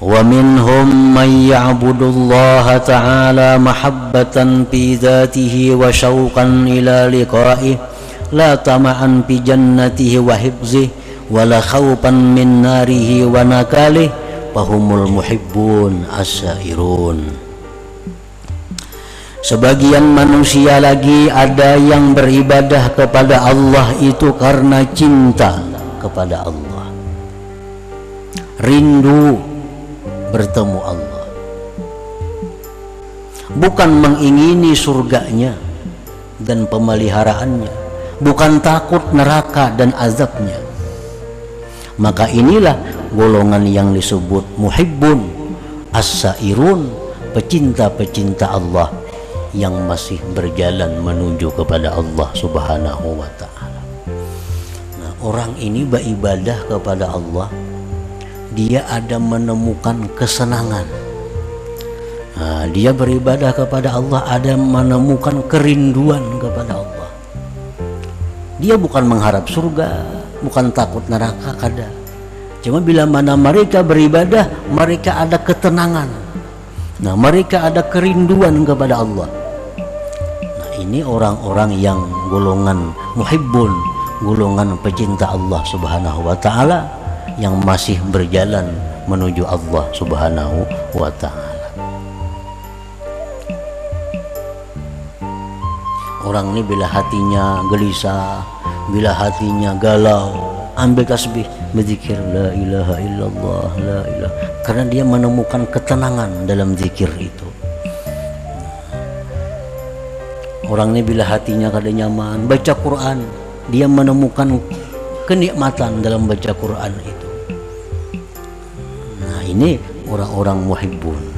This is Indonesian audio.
ومنهم من يعبد الله تعالى محبة في ذاته وشوقا إلى لقائه لا طمعا في جنته وحفظه ولا خوفا من ناره ونكاله فهم المحبون السائرون Sebagian manusia lagi ada yang beribadah kepada Allah itu karena cinta kepada Allah. Rindu bertemu Allah. Bukan mengingini surganya dan pemeliharaannya, bukan takut neraka dan azabnya. Maka inilah golongan yang disebut muhibbun as-sairun, pecinta-pecinta Allah yang masih berjalan menuju kepada Allah Subhanahu wa taala. Nah, orang ini beribadah kepada Allah, dia ada menemukan kesenangan. Nah, dia beribadah kepada Allah ada menemukan kerinduan kepada Allah. Dia bukan mengharap surga, bukan takut neraka kada. Cuma bila mana mereka beribadah, mereka ada ketenangan. Nah, mereka ada kerinduan kepada Allah ini orang-orang yang golongan muhibbun golongan pecinta Allah subhanahu wa ta'ala yang masih berjalan menuju Allah subhanahu wa ta'ala. Orang ini bila hatinya gelisah bila hatinya galau ambil tasbih berzikir la ilaha illallah la ilaha karena dia menemukan ketenangan dalam zikir itu. Orang ini bila hatinya kada nyaman baca Quran, dia menemukan kenikmatan dalam baca Quran itu. Nah, ini orang-orang muhibbun.